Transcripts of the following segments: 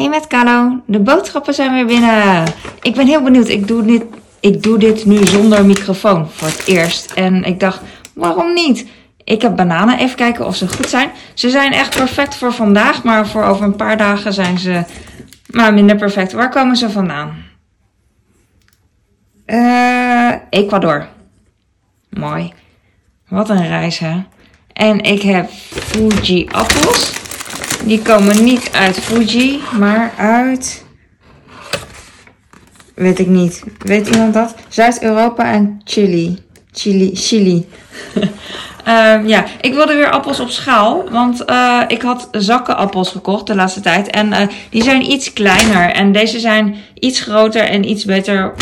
Hey met Carlo, de boodschappen zijn weer binnen. Ik ben heel benieuwd. Ik doe dit, ik doe dit nu zonder microfoon voor het eerst. En ik dacht, waarom niet? Ik heb bananen. Even kijken of ze goed zijn. Ze zijn echt perfect voor vandaag, maar voor over een paar dagen zijn ze maar minder perfect. Waar komen ze vandaan? Eh, Ecuador. Mooi. Wat een reis, hè? En ik heb Fuji appels. Die komen niet uit Fuji, maar uit. Weet ik niet. Weet iemand dat? Zuid-Europa en Chili. Chili. Chili. Ehm, ja, ik wilde weer appels op schaal. Want uh, ik had zakken appels gekocht de laatste tijd. En uh, die zijn iets kleiner. En deze zijn iets groter en iets beter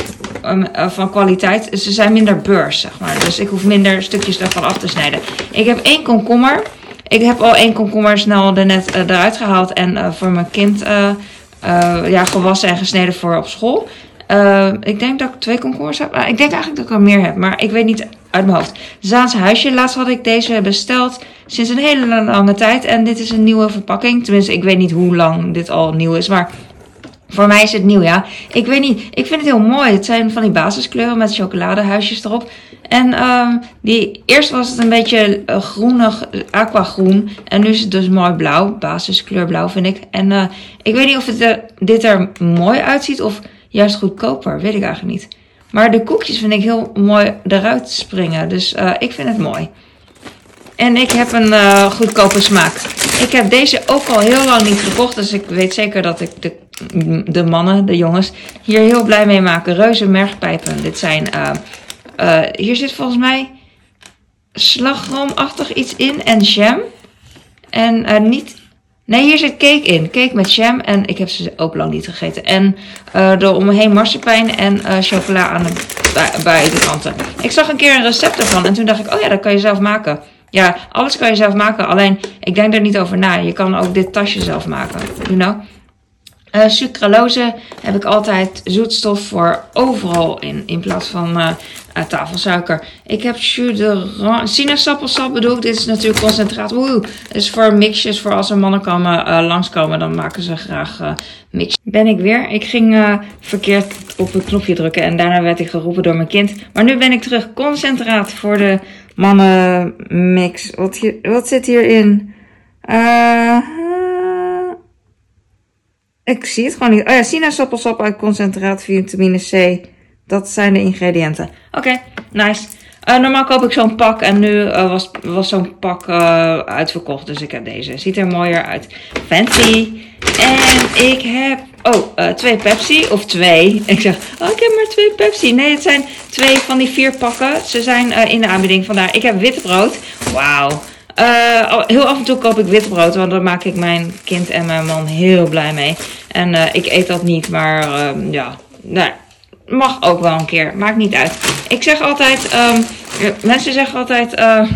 um, uh, van kwaliteit. Ze zijn minder beurs, zeg maar. Dus ik hoef minder stukjes ervan af te snijden. Ik heb één komkommer. Ik heb al één komkommer snel er net eruit gehaald. En voor mijn kind ja, gewassen en gesneden voor op school. Ik denk dat ik twee komkommers heb. ik denk eigenlijk dat ik er meer heb, maar ik weet niet uit mijn hoofd. Zaanse huisje. Laatst had ik deze besteld sinds een hele lange tijd. En dit is een nieuwe verpakking. Tenminste, ik weet niet hoe lang dit al nieuw is, maar voor mij is het nieuw, ja. Ik weet niet. Ik vind het heel mooi. Het zijn van die basiskleuren met chocoladehuisjes erop. En uh, die, eerst was het een beetje uh, groenig, aquagroen. En nu is het dus mooi blauw. Basiskleur blauw vind ik. En uh, ik weet niet of het dit er mooi uitziet of juist goedkoper. Weet ik eigenlijk niet. Maar de koekjes vind ik heel mooi eruit springen. Dus uh, ik vind het mooi. En ik heb een uh, goedkope smaak. Ik heb deze ook al heel lang niet gekocht. Dus ik weet zeker dat ik de, de mannen, de jongens, hier heel blij mee maken. Reuze mergpijpen. Dit zijn... Uh, hier zit volgens mij slagroomachtig iets in en jam. En niet Nee, hier zit cake in. Cake met jam. En ik heb ze ook lang niet gegeten. En er omheen marsepein en chocola aan de buitenkanten. Ik zag een keer een recept ervan. En toen dacht ik, oh ja, dat kan je zelf maken. Ja, alles kan je zelf maken. Alleen, ik denk er niet over na. Je kan ook dit tasje zelf maken. You know? Uh, sucralose heb ik altijd zoetstof voor overal in. In plaats van uh, tafelsuiker. Ik heb sinaasappelsap bedoel ik. Dit is natuurlijk concentraat. Woe. Is voor mixjes. Voor als er mannen komen, langskomen. Dan maken ze graag mix. Ben ik weer. Ik ging verkeerd op het knopje drukken. En daarna werd ik geroepen door mijn kind. Maar nu ben ik terug. Concentraat voor de mannenmix. Wat, wat zit hierin? Eh... Ik zie het gewoon niet. Oh ja, sinaasappelsap uit concentraat vitamine C. Dat zijn de ingrediënten. Oké, nice. Uh, normaal koop ik zo'n pak en nu uh, was, was zo'n pak uh, uitverkocht. Dus ik heb deze. Ziet er mooier uit. Fancy. En ik heb, oh, twee Pepsi. Of twee. Ik zeg, oh, ik heb maar twee Pepsi. Nee, het zijn twee van die vier pakken. Ze zijn in de aanbieding vandaar. Ik heb wit brood. Wauw. Heel af en toe koop ik witbrood, want daar maak ik mijn kind en mijn man heel blij mee. En ik eet dat niet, maar uh, ja, nou, mag ook wel een keer. Maakt niet uit. Ik zeg altijd, um, mensen zeggen altijd, uh,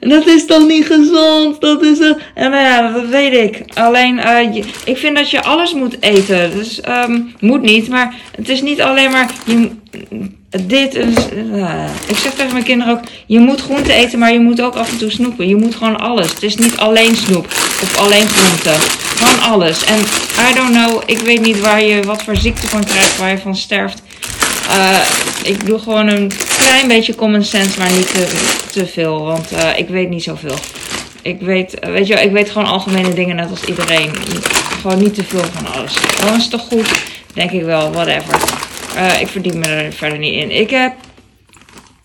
dat is toch niet gezond? Dat is een. En ja, dat weet ik. Alleen, je, ik vind dat je alles moet eten. Dus, um, moet niet, maar het is niet alleen maar. Je, dit is. Uh, ik zeg tegen mijn kinderen ook: je moet groente eten, maar je moet ook af en toe snoepen. Je moet gewoon alles. Het is niet alleen snoep of alleen groente. Gewoon alles. En I don't know, ik weet niet waar je wat voor ziekte van krijgt, waar je van sterft. Uh, ik doe gewoon een klein beetje common sense, maar niet te, veel. Want uh, ik weet niet zoveel. Ik weet, weet je, ik weet gewoon algemene dingen net als iedereen. Gewoon niet te veel van alles. Dan is toch goed? Denk ik wel, whatever. Ik verdien me er verder niet in. Ik heb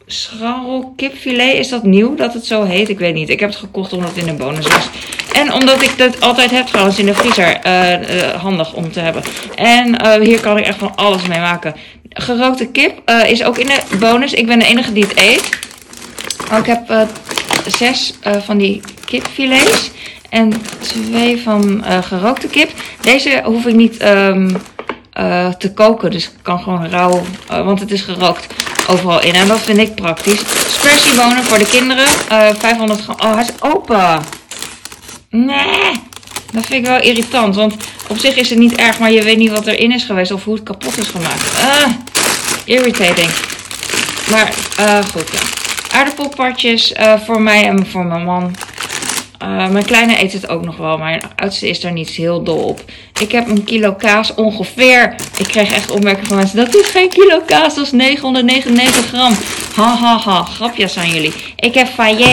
scharrel kipfilet. Is dat nieuw dat het zo heet? Ik weet niet. Ik heb het gekocht omdat het in de bonus was. En omdat ik dat altijd heb trouwens in de vriezer. Uh, uh, handig om te hebben. En hier kan ik echt van alles mee maken. Gerookte kip is ook in de bonus. Ik ben de enige die het eet. Oh, ik heb zes van die kipfilets. En twee van gerookte kip. Deze hoef ik niet... Uh, te koken. Dus ik kan gewoon rauw, want het is gerookt overal in. En dat vind ik praktisch. Spersiebonen voor de kinderen. Uh, 500 gram. Oh, hij is open. Nee. Dat vind ik wel irritant. Want op zich is het niet erg, maar je weet niet wat erin is geweest. Of hoe het kapot is gemaakt. Uh, irritating. Maar goed, ja. Aardappelpartjes voor mij en voor mijn man. Uh, mijn kleine eet het ook nog wel. Mijn oudste is daar niet heel dol op. Ik heb een kilo kaas ongeveer. Ik kreeg echt opmerkingen van mensen. Dat is geen kilo kaas, dat is 999 gram. Ha ha ha, grapjes aan jullie. Ik heb faille.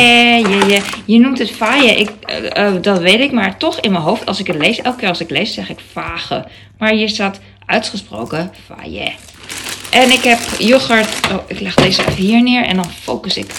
Je, je, je noemt het faille. Ik, uh, dat weet ik, maar toch in mijn hoofd. Als ik het lees, elke keer als ik lees, zeg ik vage. Maar hier staat uitgesproken faille. En ik heb yoghurt. Oh, ik leg deze even hier neer en dan focus ik.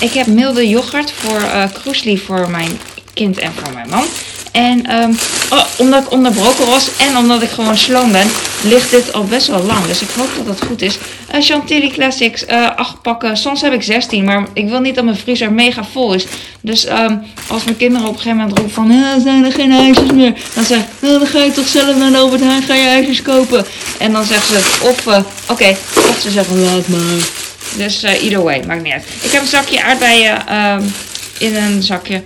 Ik heb milde yoghurt voor uh, voor mijn kind en voor mijn man. En um, oh, omdat ik onderbroken was en omdat ik gewoon sloom ben, ligt dit al best wel lang. Dus ik hoop dat het goed is. Uh, Chantilly Classics, uh, eh, 8 pakken. Soms heb ik 16, maar ik wil niet dat mijn vriezer mega vol is. Dus um, als mijn kinderen op een gegeven moment roepen van, uh, zijn er geen ijsjes meer? Dan zeg ik, dan ga je toch zelf naar de Albert ga je ijsjes kopen. En dan zeggen ze, of, oké, of ze zeggen, laat maar. Dus uh, either way, maakt niet uit. Ik heb een zakje aardbeien um, in een zakje.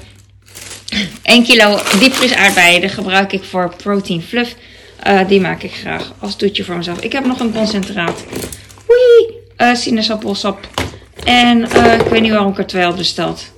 1 kilo diepvries aardbeien. Die gebruik ik voor protein fluff. Uh, die maak ik graag als toetje voor mezelf. Ik heb nog een concentraat. Wee! Uh, sinaasappelsap. En ik weet niet waarom ik er twee had besteld.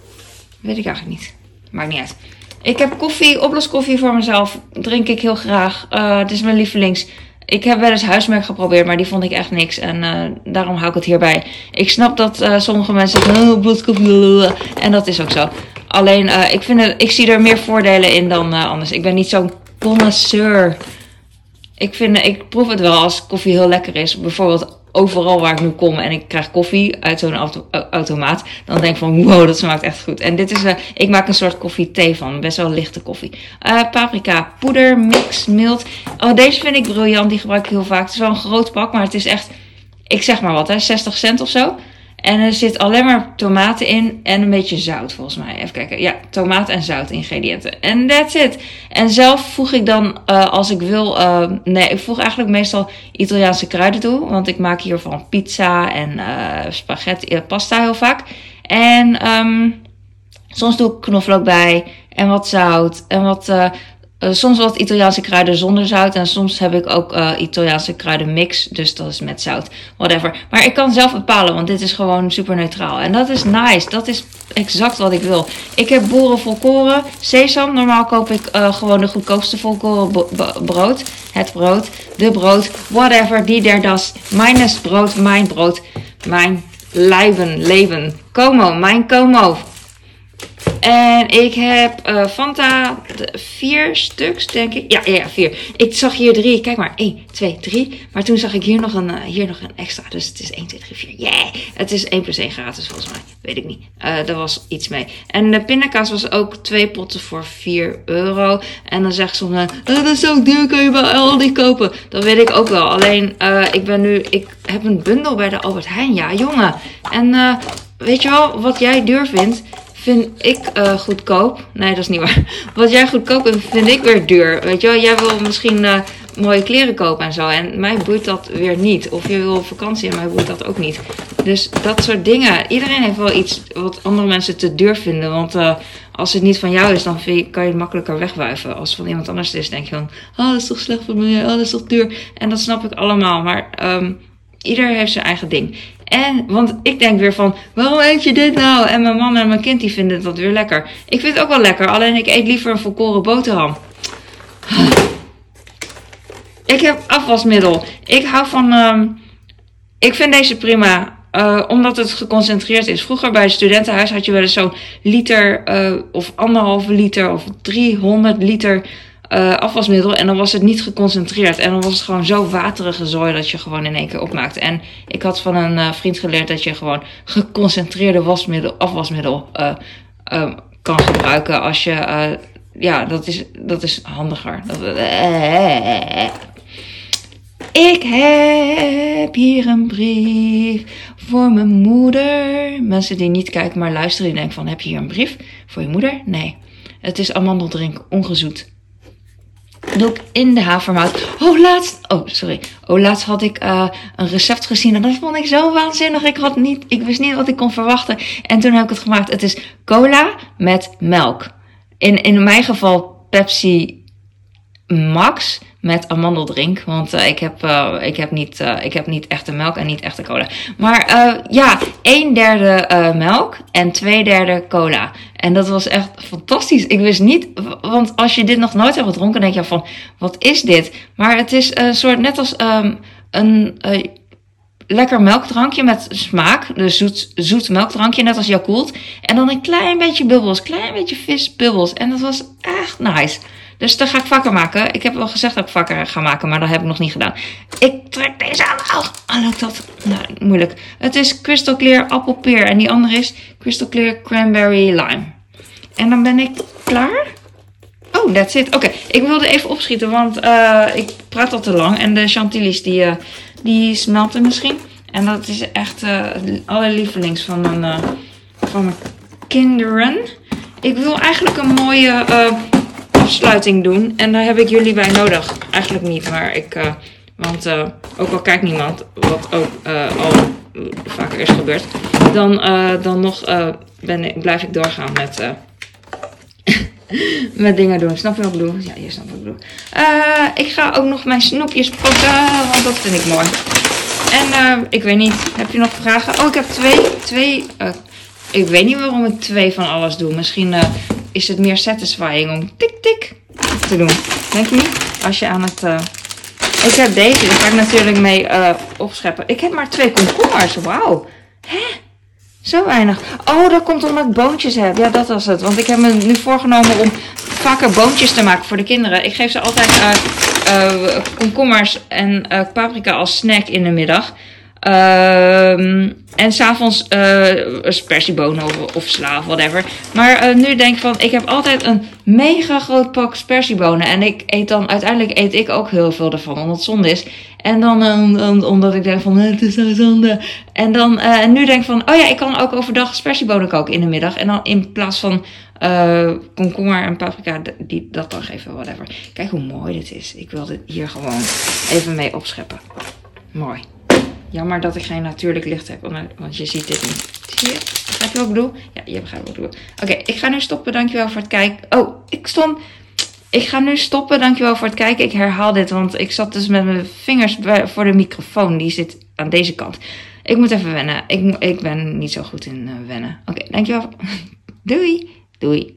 Weet ik eigenlijk niet. Maakt niet uit. Ik heb koffie, oploskoffie voor mezelf. Drink ik heel graag. Het is mijn lievelings. Ik heb wel eens huismerk geprobeerd, maar die vond ik echt niks. En uh, daarom hou ik het hierbij. Ik snap dat uh, sommige mensen zeggen, oh, bloedkoffie. En dat is ook zo. Alleen, uh, ik, vind het, ik zie er meer voordelen in dan anders. Ik ben niet zo'n connoisseur. Ik, vind, ik proef het wel als koffie heel lekker is. Bijvoorbeeld overal waar ik nu kom en ik krijg koffie uit zo'n auto automaat, dan denk ik van wow, dat smaakt echt goed. En dit is, uh, ik maak een soort koffie thee van, best wel lichte koffie. Uh, paprika poeder, mix, mild. Oh, deze vind ik briljant, die gebruik ik heel vaak. Het is wel een groot pak, maar het is echt, ik zeg maar wat hè, 60 cent of zo. En er zit alleen maar tomaten in en een beetje zout volgens mij. Even kijken. Ja, tomaat en zout ingrediënten. En that's it. En zelf voeg ik dan uh, als ik wil... Uh, nee, ik voeg eigenlijk meestal Italiaanse kruiden toe. Want ik maak hiervan pizza en uh, spaghetti, pasta heel vaak. En um, soms doe ik knoflook bij en wat zout en wat uh, soms wat Italiaanse kruiden zonder zout. En soms heb ik ook uh, Italiaanse kruiden mix. Dus dat is met zout. Whatever. Maar ik kan zelf bepalen. Want dit is gewoon super neutraal. En dat is nice. Dat is exact wat ik wil. Ik heb boeren volkoren. Sesam. Normaal koop ik uh, gewoon de goedkoopste volkoren brood. Het brood. De brood. Whatever. Die der das. Mijn brood. Mijn brood. Mijn leven. Leven. Como. Mijn como. En ik heb uh, Fanta vier stuks, denk ik. Ja, ja, vier. Ik zag hier drie. Kijk maar. 1, 2, 3. Maar toen zag ik hier nog een, uh, hier nog een extra. Dus het is 1, 2, 3, 4. Yeah! Het is 1 plus 1 gratis volgens mij. Weet ik niet. Uh, er was iets mee. En de pindakaas was ook twee potten voor 4 euro. En dan zegt ze dat is zo duur, kan je bij Aldi kopen. Dat weet ik ook wel. Alleen, ik ben nu, ik heb een bundel bij de Albert Heijn. Ja, jongen. En weet je wel, wat jij duur vindt vind ik uh, goedkoop. Nee, dat is niet waar. Wat jij goedkoop vindt, vind ik weer duur. Weet je wel, jij wil misschien uh, mooie kleren kopen en zo. En mij boeit dat weer niet. Of je wil vakantie en mij boeit dat ook niet. Dus dat soort dingen. Iedereen heeft wel iets wat andere mensen te duur vinden. Want uh, als het niet van jou is, dan kan je het makkelijker wegwuiven. Als het van iemand anders is, denk je van... Oh, dat is toch slecht voor me. Oh, dat is toch duur. En dat snap ik allemaal. Maar um, ieder heeft zijn eigen ding. En, want ik denk weer van, waarom eet je dit nou? En mijn man en mijn kind die vinden dat weer lekker. Ik vind het ook wel lekker, alleen ik eet liever een volkoren boterham. Ik heb afwasmiddel. Ik hou van, um, ik vind deze prima. Uh, omdat het geconcentreerd is. Vroeger bij het studentenhuis had je wel eens zo'n liter uh, of anderhalve liter of 300 liter uh, afwasmiddel. En dan was het niet geconcentreerd. En dan was het gewoon zo waterige zooi dat je gewoon in één keer opmaakte. En ik had van een uh, vriend geleerd dat je gewoon geconcentreerde wasmiddel, afwasmiddel uh, kan gebruiken. Als je. ja, dat is, dat is handiger. Ik heb hier een brief voor mijn moeder. Mensen die niet kijken maar luisteren, die denken van... Heb je hier een brief voor je moeder? Nee. Het is amandeldrink, ongezoet doe ik in de havermout. Oh, laatst. Oh, sorry. Oh, laatst had ik uh, een recept gezien. En dat vond ik zo waanzinnig. Ik, had niet, ik wist niet wat ik kon verwachten. En toen heb ik het gemaakt. Het is cola met melk. In, in mijn geval Pepsi Max met amandeldrink. Want uh, ik, heb, uh, ik, heb niet, uh, ik heb niet echte melk en niet echte cola. Maar ja, een derde melk en twee derde cola. En dat was echt fantastisch. Ik wist niet, want als je dit nog nooit hebt gedronken, denk je van, wat is dit? Maar het is een soort, net als um, een lekker melkdrankje met smaak. Dus zoet, zoet melkdrankje, net als Yakult. En dan een klein beetje bubbels, klein beetje visbubbels. En dat was echt nice. Dus dat ga ik vaker maken. Ik heb wel gezegd dat ik vaker ga maken, maar dat heb ik nog niet gedaan. Ik trek deze aan. Oh, oh lukt dat? Nou, moeilijk. Het is Crystal Clear appelpeer en die andere is Crystal Clear cranberry lime. En dan ben ik klaar. Oh, that's it. Oké, ik wilde even opschieten, want uh, ik praat al te lang. En de chantilly's die, uh, die smelten misschien. En dat is echt uh, alle lievelings van mijn, van mijn kinderen. Ik wil eigenlijk een mooie afsluiting doen. En daar heb ik jullie bij nodig. Eigenlijk niet, maar ik. Uh, want uh, ook al kijkt niemand, wat ook uh, al vaker is gebeurd, dan, dan nog ben ik, blijf ik doorgaan met, met dingen doen. Snap je wat ik bedoel? Ja, je snapt wat ik ik ga ook nog mijn snoepjes pakken, want dat vind ik mooi. En ik weet niet, heb je nog vragen? Oh, ik heb twee, twee ik weet niet waarom ik twee van alles doe. Misschien is het meer satisfying om tik tik te doen. Denk je niet? Als je aan het... Uh... Ik heb deze, daar ga ik natuurlijk mee uh, opscheppen. Ik heb maar twee komkommers. Wauw. Hè? Zo weinig. Oh, dat komt omdat ik boontjes heb. Ja, dat was het. Want ik heb me nu voorgenomen om vaker boontjes te maken voor de kinderen. Ik geef ze altijd uh, komkommers en paprika als snack in de middag. Uh, en s'avonds uh, spersiebonen of, of sla of whatever. Maar uh, nu denk ik van, ik heb altijd een mega groot pak spersiebonen. En ik eet dan, uiteindelijk eet ik ook heel veel ervan, omdat het zonde is. En dan uh, omdat ik denk van, het is zo zonde. En dan, nu denk ik van, oh ja, ik kan ook overdag spersiebonen koken in de middag. En dan in plaats van komkommer en paprika, die, dat dan geven, whatever. Kijk hoe mooi dit is. Ik wil dit hier gewoon even mee opscheppen. Mooi. Jammer dat ik geen natuurlijk licht heb, want je ziet dit niet. Zie je? Begrijp je wat ik bedoel? Ja, je begrijpt wat ik bedoel. Oké, ik ga nu stoppen. Dankjewel voor het kijken. Oh, ik stond... Ik ga nu stoppen. Dankjewel voor het kijken. Ik herhaal dit, want ik zat dus met mijn vingers voor de microfoon. Die zit aan deze kant. Ik moet even wennen. Ik, ik ben niet zo goed in uh, wennen. Oké, dankjewel. Doei. Doei.